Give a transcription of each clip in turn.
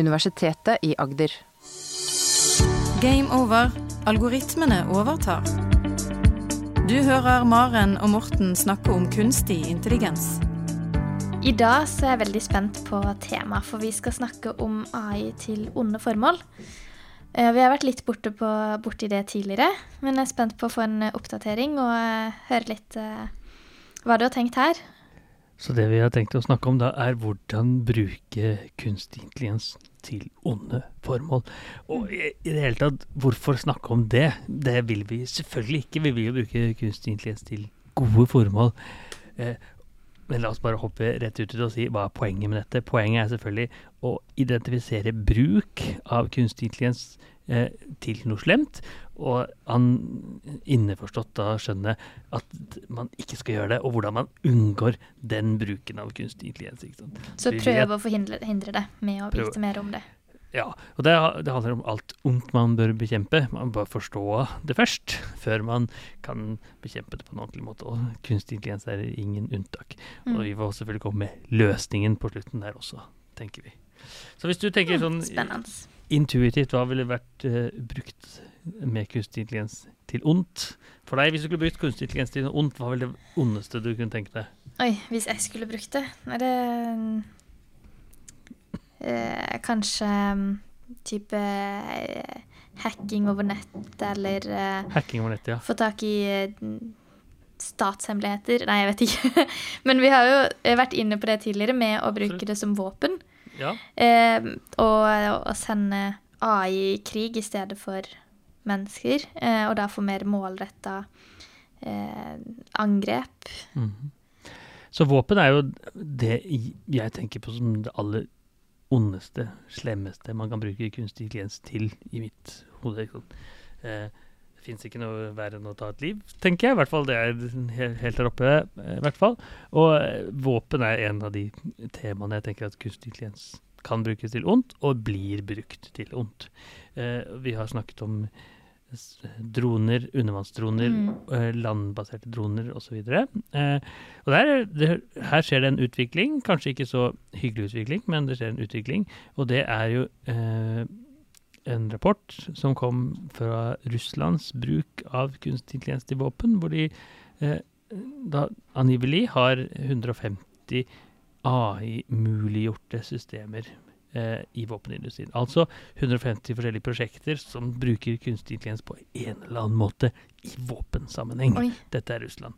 Universitetet i Agder. Game over. Algoritmene overtar. Du hører Maren og Morten snakke om kunstig intelligens. I dag så er jeg veldig spent på temaet, for vi skal snakke om AI til onde formål. Eh, Vi har vært litt borte på, borti det tidligere, men jeg er spent på å få en oppdatering og eh, høre litt eh, hva du har tenkt her. Så det vi har tenkt å snakke om da, er hvordan bruke kunstig intelligens til onde formål. Og i, det hele tatt, hvorfor snakke om det? Det vil vi selvfølgelig ikke. Vi vil jo bruke kunstig intelligens til gode formål. Eh, men la oss bare hoppe rett ut og si hva er poenget med dette. Poenget er selvfølgelig å identifisere bruk av kunstig intelligens eh, til noe slemt, og han innforstått da skjønner at man ikke skal gjøre det, og hvordan man unngår den bruken av kunstig intelligens. Så prøv å forhindre hindre det med å vite mer om det. Ja, og det, det handler om alt ondt man bør bekjempe. Man bør forstå det først, før man kan bekjempe det på en ordentlig måte. Og kunstig intelligens er ingen unntak. Og Mm. vi får selvfølgelig komme med løsningen på slutten der også, tenker vi. Så hvis du tenker sånn Spennende. Intuitivt, hva ville vært uh, brukt med kunstig intelligens til ondt? For deg, hvis du skulle brukt kunstig intelligens til ondt, hva ville det ondeste du kunne tenke deg? Oi, hvis jeg skulle brukt det Er det eh, Kanskje type eh, hacking over nett, eller eh, Hacking over nettet, ja. få tak i statshemmeligheter. Nei, jeg vet ikke. Men vi har jo vært inne på det tidligere med å bruke det som våpen. Ja. Eh, og å sende AI i krig i stedet for mennesker. Eh, og da få mer målretta eh, angrep. Mhm. Så våpen er jo det jeg tenker på som det aller ondeste, slemmeste man kan bruke kunstig intelligens til i mitt hode. Eh, det fins ikke noe verre enn å ta et liv, tenker jeg. I hvert fall det er helt der oppe. eh, i hvert fall. Og eh, våpen er en av de temaene jeg tenker at kunstig intelligens kan brukes til ondt, og blir brukt til ondt. Eh, vi har snakket om droner, undervannsdroner, Mm. eh, landbaserte droner osv. Eh, og der, det, her skjer det en utvikling, kanskje ikke så hyggelig utvikling, men det skjer en utvikling. Og det er jo eh, en rapport som kom fra Russlands bruk av kunstig intelligens til våpen, hvor de eh, da angivelig har 150 AI-muliggjorte systemer eh, i våpenindustrien. Altså 150 forskjellige prosjekter som bruker kunstig intelligens på en eller annen måte i våpensammenheng. Oi. Dette er Russland.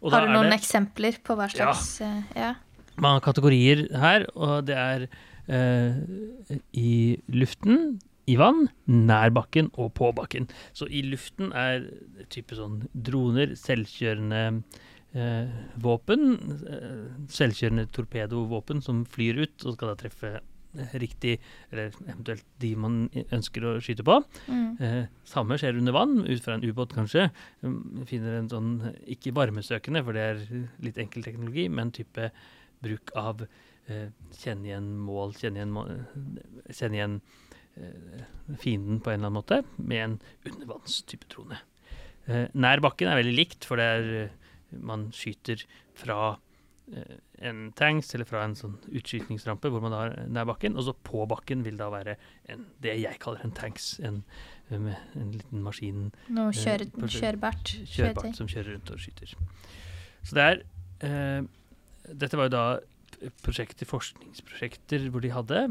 Og Har du noen det- eksempler på hva slags eh, Ja. Mange kategorier her, og det er eh, i luften, i vann, nær bakken og på bakken. Så i luften er type sånn droner, selvkjørende eh, våpen, eh, selvkjørende torpedovåpen som flyr ut og skal da treffe riktig, eller eventuelt de man ønsker å skyte på. Mm. Eh, samme skjer under vann, ut fra en ubåt kanskje. Man finner en sånn, ikke varmesøkende, for det er litt enkel teknologi, men type bruk av eh, kjenne igjen mål, kjenne igjen, må, kjenne igjen fienden på en eller annen måte, med en undervannstype drone. Eh, nær bakken er veldig likt, for det er eh, man skyter fra eh, en tanks eller fra en sånn utskytningsrampe hvor man har nær bakken, og så på bakken vil da være en, det jeg kaller en tanks, en, eh, en liten maskin Noe Eh, kjør, på- kjørbart kjørbart som kjører rundt og skyter. Så det er eh, Dette var jo da prosjekter, forskningsprosjekter hvor de hadde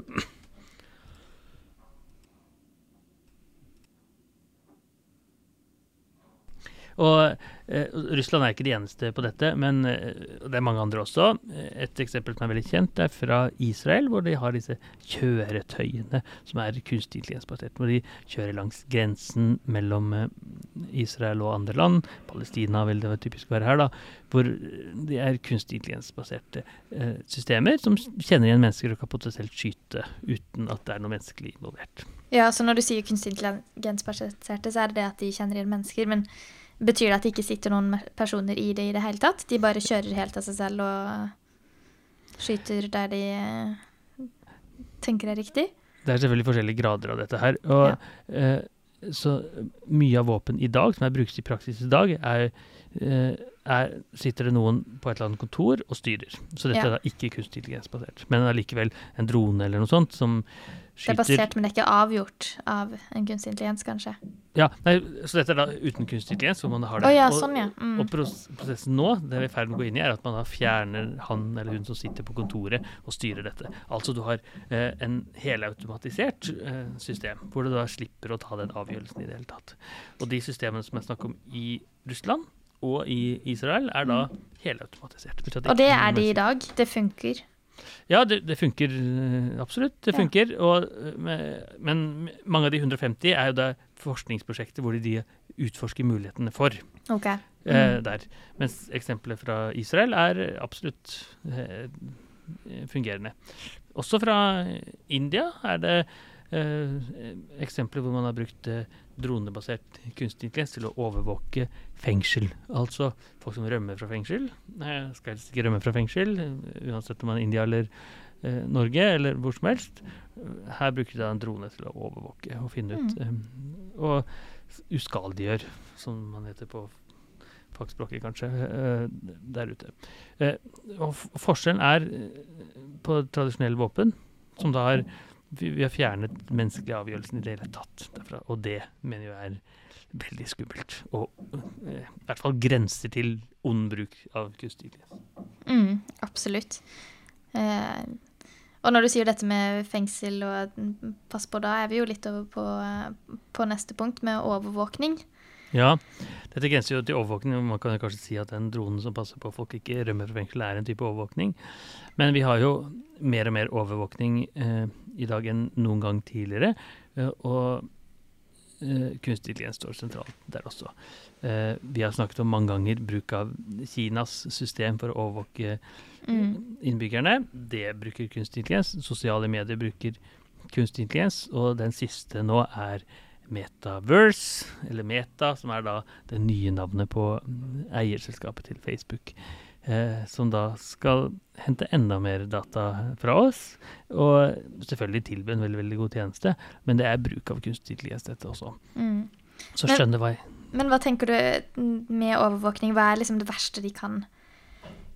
Og eh, Russland er ikke de eneste på dette, men eh, det er mange andre også. Eh, Et eksempel som er veldig kjent, er fra Israel, hvor de har disse kjøretøyene som er kunstig intelligensbasert. Hvor de kjører langs grensen mellom eh, Israel og andre land. Palestina vil det typisk være her, da. Hvor de er kunstig intelligensbaserte eh, systemer som kjenner igjen mennesker og kan potensielt skyte uten at det er noe menneskelig involvert. Ja, så når du sier kunstig intelligensbaserte, så er det det at de kjenner igjen mennesker. Men betyr det at det ikke sitter noen personer i det i det hele tatt? De bare kjører helt av seg selv og skyter der de eh, tenker er riktig? Det er selvfølgelig forskjellige grader av dette her. Og eh, så mye av våpen i dag, som er brukt i praksis i dag, er, eh, er sitter det noen på et eller annet kontor og styrer. Så dette Ja. er da ikke kunstig intelligensbasert. Men allikevel en drone eller noe sånt som skyter Det er basert, men det er ikke avgjort av en kunstig intelligens, kanskje? Ja, nei, så dette er da uten kunstig intelligens, hvor man har det. Oh, ja, sånn, ja. Mm. og prosessen nå, det vi er i ferd med å gå inn i, er at man da fjerner han eller hun som sitter på kontoret og styrer dette. Altså du har eh, en helautomatisert eh, system, hvor du da slipper å ta den avgjørelsen i det hele tatt. Og de systemene som jeg snakker om i Russland og i Israel, er da mm. helautomatisert. Og det er de i dag? Det funker? Ja, det, det, funker eh, absolutt. Det funker. Og, eh, men mange av de 150 er jo da forskningsprosjekter hvor de utforsker mulighetene for. Okay. Eh, mm. der. Mens eksempelet fra Israel er absolutt fungerende. Også fra India er det eksempler hvor man har brukt eh, dronebasert kunstig intelligens til å overvåke fengsel. Altså folk som rømmer fra fengsel. Eh, skal helst ikke rømme fra fengsel, uansett om man er India eller eh, Norge eller hvor som helst. Her bruker de en drone til å overvåke og finne ut. Mm. Eh, og uskadeliggjør, som man heter på fagspråket, kanskje, eh, der ute. Eh, og forskjellen er på tradisjonelle våpen, som da har vi, vi har fjernet menneskelige avgjørelsen i det hele tatt derfra. Og det mener jeg er veldig skummelt. Og eh, i hvert fall grenser til ond bruk av kunstig. Mm, absolutt. Eh, og når du sier dette med fengsel og pass på, da er vi jo litt over på, på neste punkt, med overvåkning. Ja, dette grenser jo til overvåkning. Man kan kanskje si at den dronen som passer på at folk ikke rømmer fra fengsel, er en type overvåkning. Men vi har jo mer og mer overvåkning eh, i dag enn noen gang tidligere. Eh, og eh, kunstig intelligens står sentralt der også. Eh, vi har snakket om mange ganger bruk av Kinas system for å overvåke mm. innbyggerne. Det bruker kunstig intelligens. Sosiale medier bruker kunstig intelligens. Og den siste nå er Metaverse, eller Meta, som er da det nye navnet på eierselskapet til Facebook eh, som da skal hente enda mer data fra oss. Og selvfølgelig tilby en veldig veldig god tjeneste, men det er bruk av kunstig intelligens, dette også. Mm. Så skjønner hva jeg Men hva tenker du med overvåkning? Hva er liksom det verste de kan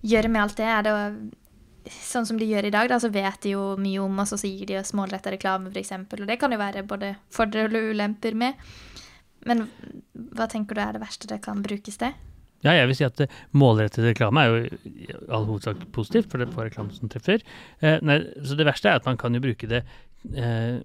gjøre med alt det? Er det sånn som de gjør i dag, da, så vet de jo mye om oss, og så gir de oss målretta reklame, f.eks. Og det kan jo være både fordeler og ulemper med. Men hva tenker du er det verste det kan brukes til? Ja, jeg vil si at uh, målrettet reklame er jo i all hovedsak positivt, for det får reklame som treffer. Eh, nei, så det verste er at man kan jo bruke det eh,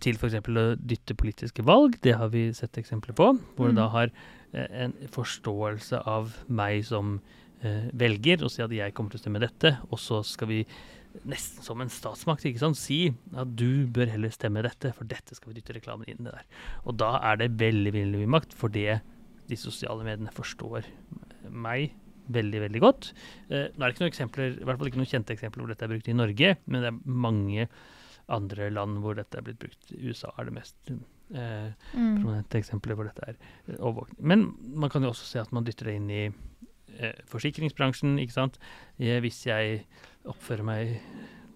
til f.eks. å dytte politiske valg. Det har vi sett eksempler på, hvor mm. det da har en forståelse av meg som velger, og si at jeg kommer til å stemme dette, og så skal vi nesten som en statsmakt ikke sant, si at du bør heller stemme dette, for dette skal vi dytte reklamen inn i der. Og da er det veldig, veldig mye makt, for det de sosiale mediene forstår meg veldig veldig godt. Eh, nå er det ikke noen eksempler, i hvert fall ikke noen kjente eksempler hvor dette er brukt i Norge, men det er mange andre land hvor dette er blitt brukt. USA er det mest eh, mm. prominente eksempelet hvor dette er overvåkning. Men man kan jo også se at man dytter det inn i eh, forsikringsbransjen. ikke sant? Jeg, hvis jeg oppfører meg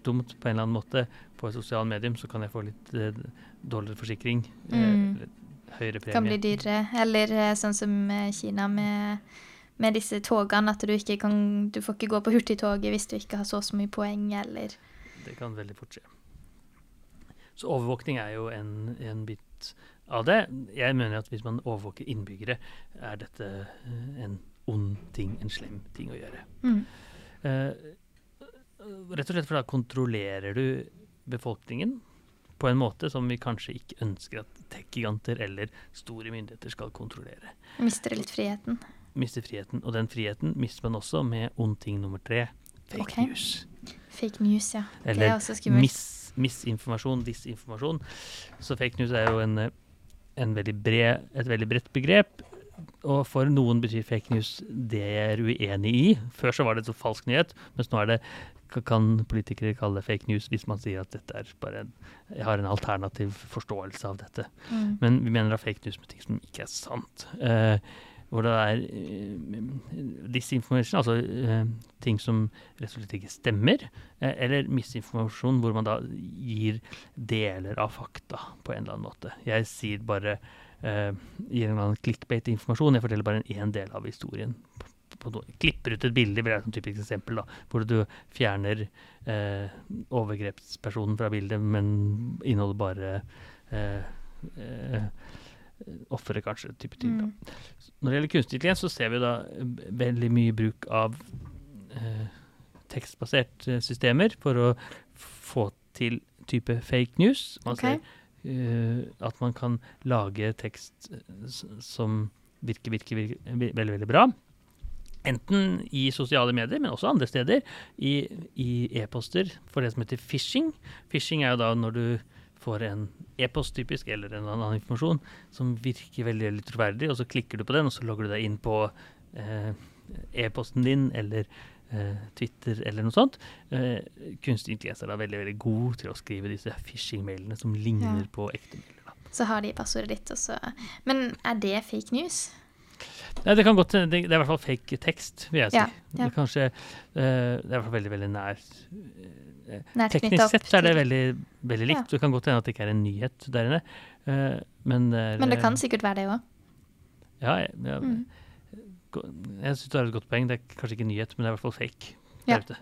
dumt på en eller annen måte på et sosialt medium, så kan jeg få litt eh, dårligere forsikring. Eh, mm høyere premie. Kan bli dyrere. Eller eh, sånn som eh, Kina med, med disse togene, at du ikke kan Du får ikke gå på hurtigtoget hvis du ikke har så og så mye poeng, eller Det kan veldig fort skje. Så overvåkning er jo en, en bit av det. Jeg mener at hvis man overvåker innbyggere, er dette eh, en ond ting, en slem ting å gjøre. Mm. Uh, rett og slett for da kontrollerer du befolkningen på en måte som vi kanskje ikke ønsker at tech-giganter eller store myndigheter skal kontrollere. Mister litt friheten. Mister friheten. Og den friheten mister man også med ond ting nummer tre, fake okay. news. Fake news, ja. Eller det er også skummelt. Mis, misinformasjon, disinformasjon. Så fake news er jo en, en veldig bred, et veldig bredt begrep. Og for noen betyr fake news det jeg er uenig i. Før så var det så falsk nyhet, mens nå er det kan politikere kalle det fake news hvis man sier at dette er bare en, jeg har en alternativ forståelse av dette. Mm. Men vi mener er fake news med ting som ikke er sant. Eh, hvor det er eh, disinformasjon, altså eh, ting som rett og slett ikke stemmer. Uh, eller misinformasjon, hvor man da gir deler av fakta på en eller annen måte. Jeg sier bare gir en eller annen clickbait-informasjon. Jeg forteller bare en, en del av historien klipper ut et bilde, vil være et typisk eksempel, da, hvor du fjerner eh, overgrepspersonen fra bildet, men inneholder bare eh, eh, offeret, kanskje, type ting. Mm. Når det gjelder kunstig intelligens, så ser vi da veldig mye bruk av eh, tekstbaserte systemer for å få til type fake news. Man okay. ser uh, at man kan lage tekst eh, som virker, virker, virker veldig, veldig bra. Enten i sosiale medier, men også andre steder. I, e-poster for det som heter phishing. Phishing er jo da når du får en e-post typisk, eller en annen informasjon som virker veldig, veldig troverdig, og så klikker du på den, og så logger du deg inn på eh, e-posten din eller eh, Twitter eller noe sånt. Eh, kunstig intelligens er da veldig veldig god til å skrive disse phishing-mailene som ligner Ja. på ekte mailer. da. Så har de passordet ditt, og så Men er det fake news? Nei, det kan godt. Det, det er i hvert fall fake tekst, vil jeg si. Ja, ja. Det, er kanskje, eh, det er i hvert fall veldig, veldig nær eh, Nært Teknisk sett så er det veldig, veldig likt. Det kan godt hende at det ikke er en nyhet der inne. eh, men, det er, Men det kan eh, sikkert være det òg. Ja, ja, Mm. jeg syns du har et godt poeng. Det er kanskje ikke nyhet, men det er i hvert fall fake Ja. der ute.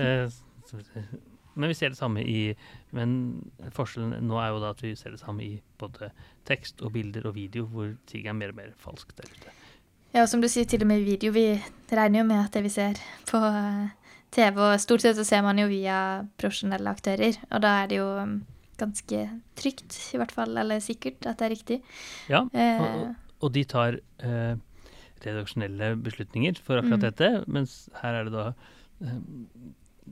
Eh, så- men vi ser det samme i Men forskjellen nå er jo da at vi ser det samme i både tekst og bilder og video, hvor ting er mer og mer falskt der ute. Ja, og som du sier, til og med video. Vi regner jo med at det vi ser på eh, TV, og stort sett så ser man jo via profesjonelle aktører, og da er det jo um, ganske trygt, i hvert fall, eller sikkert, at det er riktig. Ja, og, Eh, og de tar eh, redaksjonelle beslutninger for akkurat Mm. dette, mens her er det da eh,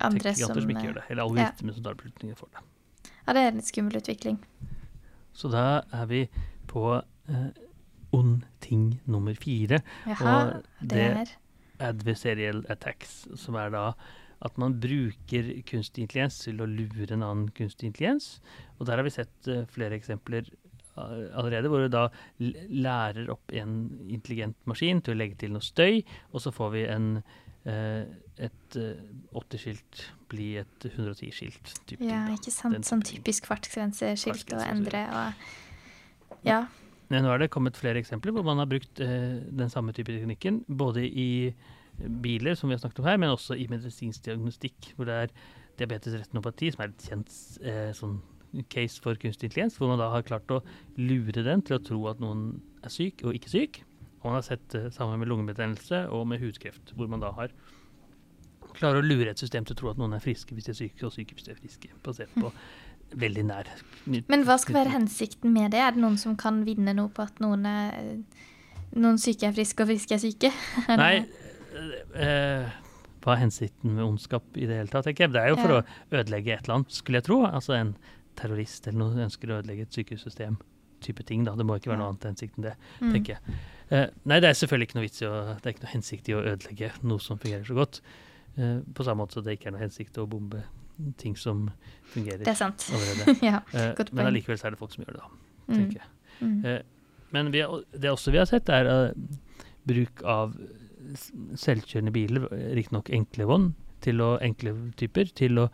andre som som ikke eh, gjør det. Eller algoritmer som tar beslutninger for det. Ja, det er en skummel utvikling. Så da er vi på eh, ond ting nummer fire. Jaha, Og det er adversarial attacks, som er da at man bruker kunstig intelligens til å lure en annen kunstig intelligens. Og der har vi sett uh, flere eksempler eh, allerede, hvor du da lærer opp en intelligent maskin til å legge til noe støy, og så får vi en uh, et uh, 80-skilt bli et 110-skilt. Ja, ikke sant. Sånn typisk fartsgrenseskilt å endre og Ja. Nå er det kommet flere eksempler hvor man har brukt eh, den samme type teknikken, både i biler, som vi har snakket om her, men også i medisinsk diagnostikk, hvor det er diabetes retinopati, som er et kjent eh, sånn case for kunstig intelligens, hvor man da har klart å lure den til å tro at noen er syk og ikke syk. Og man har sett det sammen med lungebetennelse og med hudkreft, hvor man da har klarer å lure et system til å tro at noen er friske hvis de er syke, og syke hvis de er friske, basert på veldig nær Men hva skal være hensikten med det? Er det noen som kan vinne noe på at noen, er, noen syke er friske og friske er syke? Nei, eh, hva er hensikten med ondskap i det hele tatt? Det er jo for Ja. å ødelegge et eller annet, skulle jeg tro. Altså en terrorist eller noen ønsker å ødelegge et sykehussystem. Type ting, da. Det må ikke være noe annet hensikt enn det, Mm. tenker jeg. Eh, nei, det er selvfølgelig ikke noe vits i å Det er ikke noe hensikt i å ødelegge noe som fungerer så godt. Eh, på samme måte som det ikke er noe hensikt å bombe ting som fungerer Det er sant. ja. Eh, godt men allikevel er det folk som gjør det, da. Mm. tenker jeg. Mm. Mm. Men vi det også vi har sett, er eh, bruk av selvkjørende biler, riktignok enkle vogn, til å, enkle typer, til å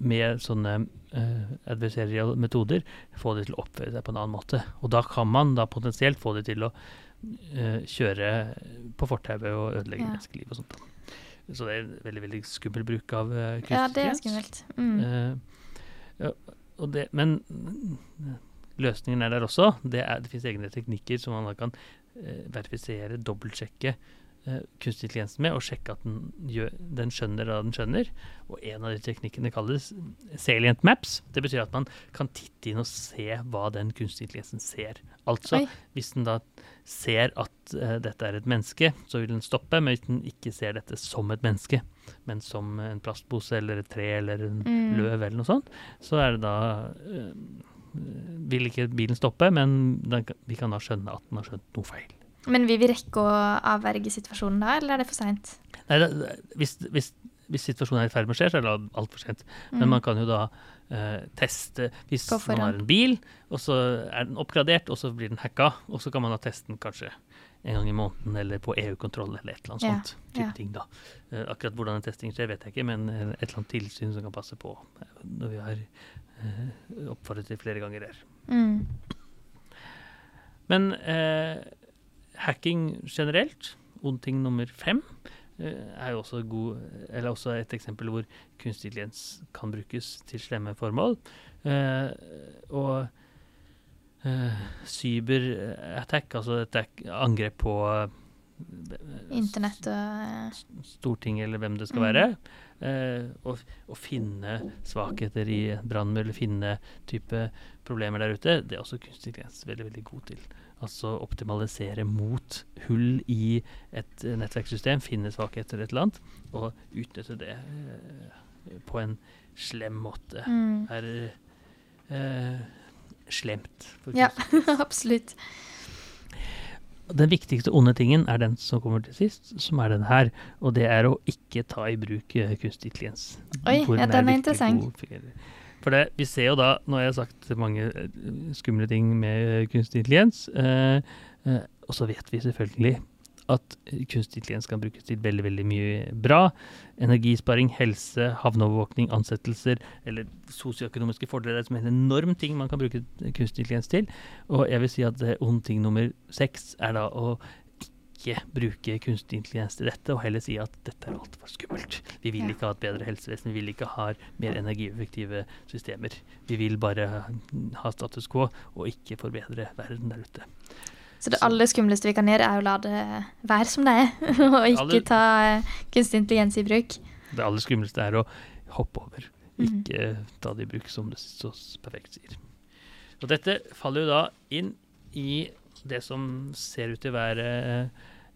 med sånne uh, adversarial metoder få de til å oppføre seg på en annen måte. Og da kan man da potensielt få de til å uh, kjøre på fortauet og ødelegge Ja. menneskeliv og sånt. Så det er en veldig veldig skummel bruk av uh, kunstig ja, det er skummelt. Mm. Eh, ja, det, men mm, løsningen er der også. Det, er, det finnes egne teknikker som man kan eh, verifisere, dobbeltsjekke kunstig intelligens med, og sjekke at den, gjør, den skjønner hva den skjønner. Og en av de teknikkene kalles salient maps. Det betyr at man kan titte inn og se hva den kunstig intelligensen ser. Altså, Oi. hvis den da ser at uh, dette er et menneske, så vil den stoppe, men hvis den ikke ser dette som et menneske, men som en plastpose eller et tre eller en Mm. løv eller noe sånt, så er det da uh, Vil ikke bilen stoppe, men den, vi kan da skjønne at den har skjønt noe feil. Men vil vi rekke å avverge situasjonen da, eller er det for seint? Hvis, hvis, hvis situasjonen er i ferd med å skje, så er det altfor sent. Men Mm. man kan jo da uh, teste Hvis man har en bil, og så er den oppgradert, og så blir den hacka, og så kan man da teste den kanskje en gang i måneden, eller på EU-kontroll, eller et eller annet Ja, sånt. type ja. ting da. Uh, akkurat hvordan en testing skjer, vet jeg ikke, men eh, et eller annet tilsyn som kan passe på når vi har uh, oppfordret til flere ganger her. Mm. Men eh, hacking generelt, ond ting nummer fem er jo også, god, også et eksempel hvor kunstig intelligens kan brukes til slemme formål. og cyberattack, altså et angrep på Internett og Stortinget, eller hvem det skal mm. være. Eh, og, og, finne svakheter i brannmur, eller finne type problemer der ute, det er også kunstig intelligens veldig, veldig god til. Altså optimalisere mot hull i et nettverkssystem, finne svakheter et eller annet, og utnytte det eh, på en slem måte. Mm. Er eh, slemt. ja, absolutt. Den viktigste onde tingen er den som kommer til sist, som er den her. Og det er å ikke ta i bruk uh, kunstig intelligens. Oi, ja, den er, er interessant. For det, vi ser jo da, nå har jeg sagt mange uh, skumle ting med kunstig intelligens, uh, og så vet vi selvfølgelig at kunstig intelligens kan brukes til veldig veldig mye bra. Energisparing, helse, havneovervåkning, ansettelser eller sosioøkonomiske fordeler. Det er en enorm ting man kan bruke kunstig intelligens til. Og jeg vil si at ond ting nummer seks er da å ikke bruke kunstig intelligens til dette, og heller si at dette er altfor skummelt. Vi vil ikke ha et bedre helsevesen, vi vil ikke ha mer energieffektive systemer. Vi vil bare ha status quo og ikke forbedre verden der ute. Så det aller skumleste vi kan gjøre, er å la det være som det er, og ikke ta uh, kunstig intelligens i bruk. Det aller skumleste er å hoppe over, mhm. ikke mm. ta det i bruk, som det så perfekt sier. Og dette faller jo da inn i det som ser ut til å være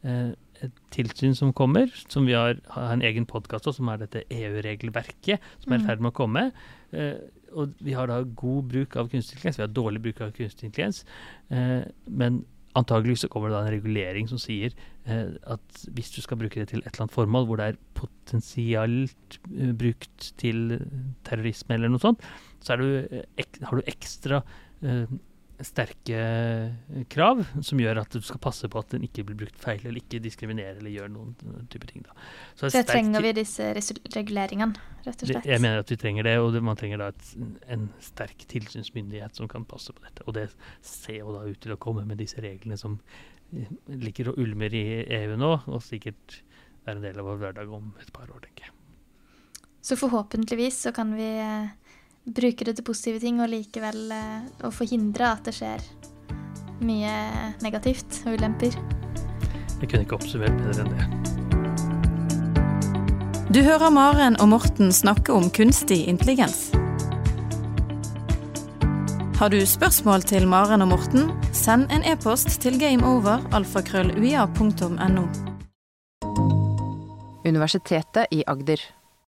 uh, et tilsyn som kommer, som vi har, har en egen podkast om, som er dette EU-regelverket som er i mhm. ferd med å komme. Uh, og vi har da god bruk av kunstig intelligens, vi har dårlig bruk av kunstig intelligens. Men Antagelig så kommer det da en regulering som sier eh, at hvis du skal bruke det til et eller annet formål hvor det er potensielt uh, brukt til terrorisme eller noe sånt, så du, uh, ek, har du ekstra uh, sterke krav som gjør at du skal passe på at den ikke blir brukt feil, eller ikke diskriminere eller gjør noen type ting. Da. Så, så trenger vi disse reguleringene, rett og slett? Jeg mener at vi trenger det, og man trenger da et, en sterk tilsynsmyndighet som kan passe på dette. Og det ser jo da ut til å komme med disse reglene som eh, ligger og ulmer i EU nå, og sikkert er en del av vår hverdag om et par år, tenker jeg. Så forhåpentligvis så kan vi eh, bruke det til positive ting, og likevel eh, å forhindre at det skjer mye negativt og ulemper. Jeg kunne ikke oppsummert bedre enn det. Du hører Maren og Morten snakke om kunstig intelligens. Har du spørsmål til Maren og Morten, send en e-post til gameover.alfakrølluia.no. Universitetet i Agder.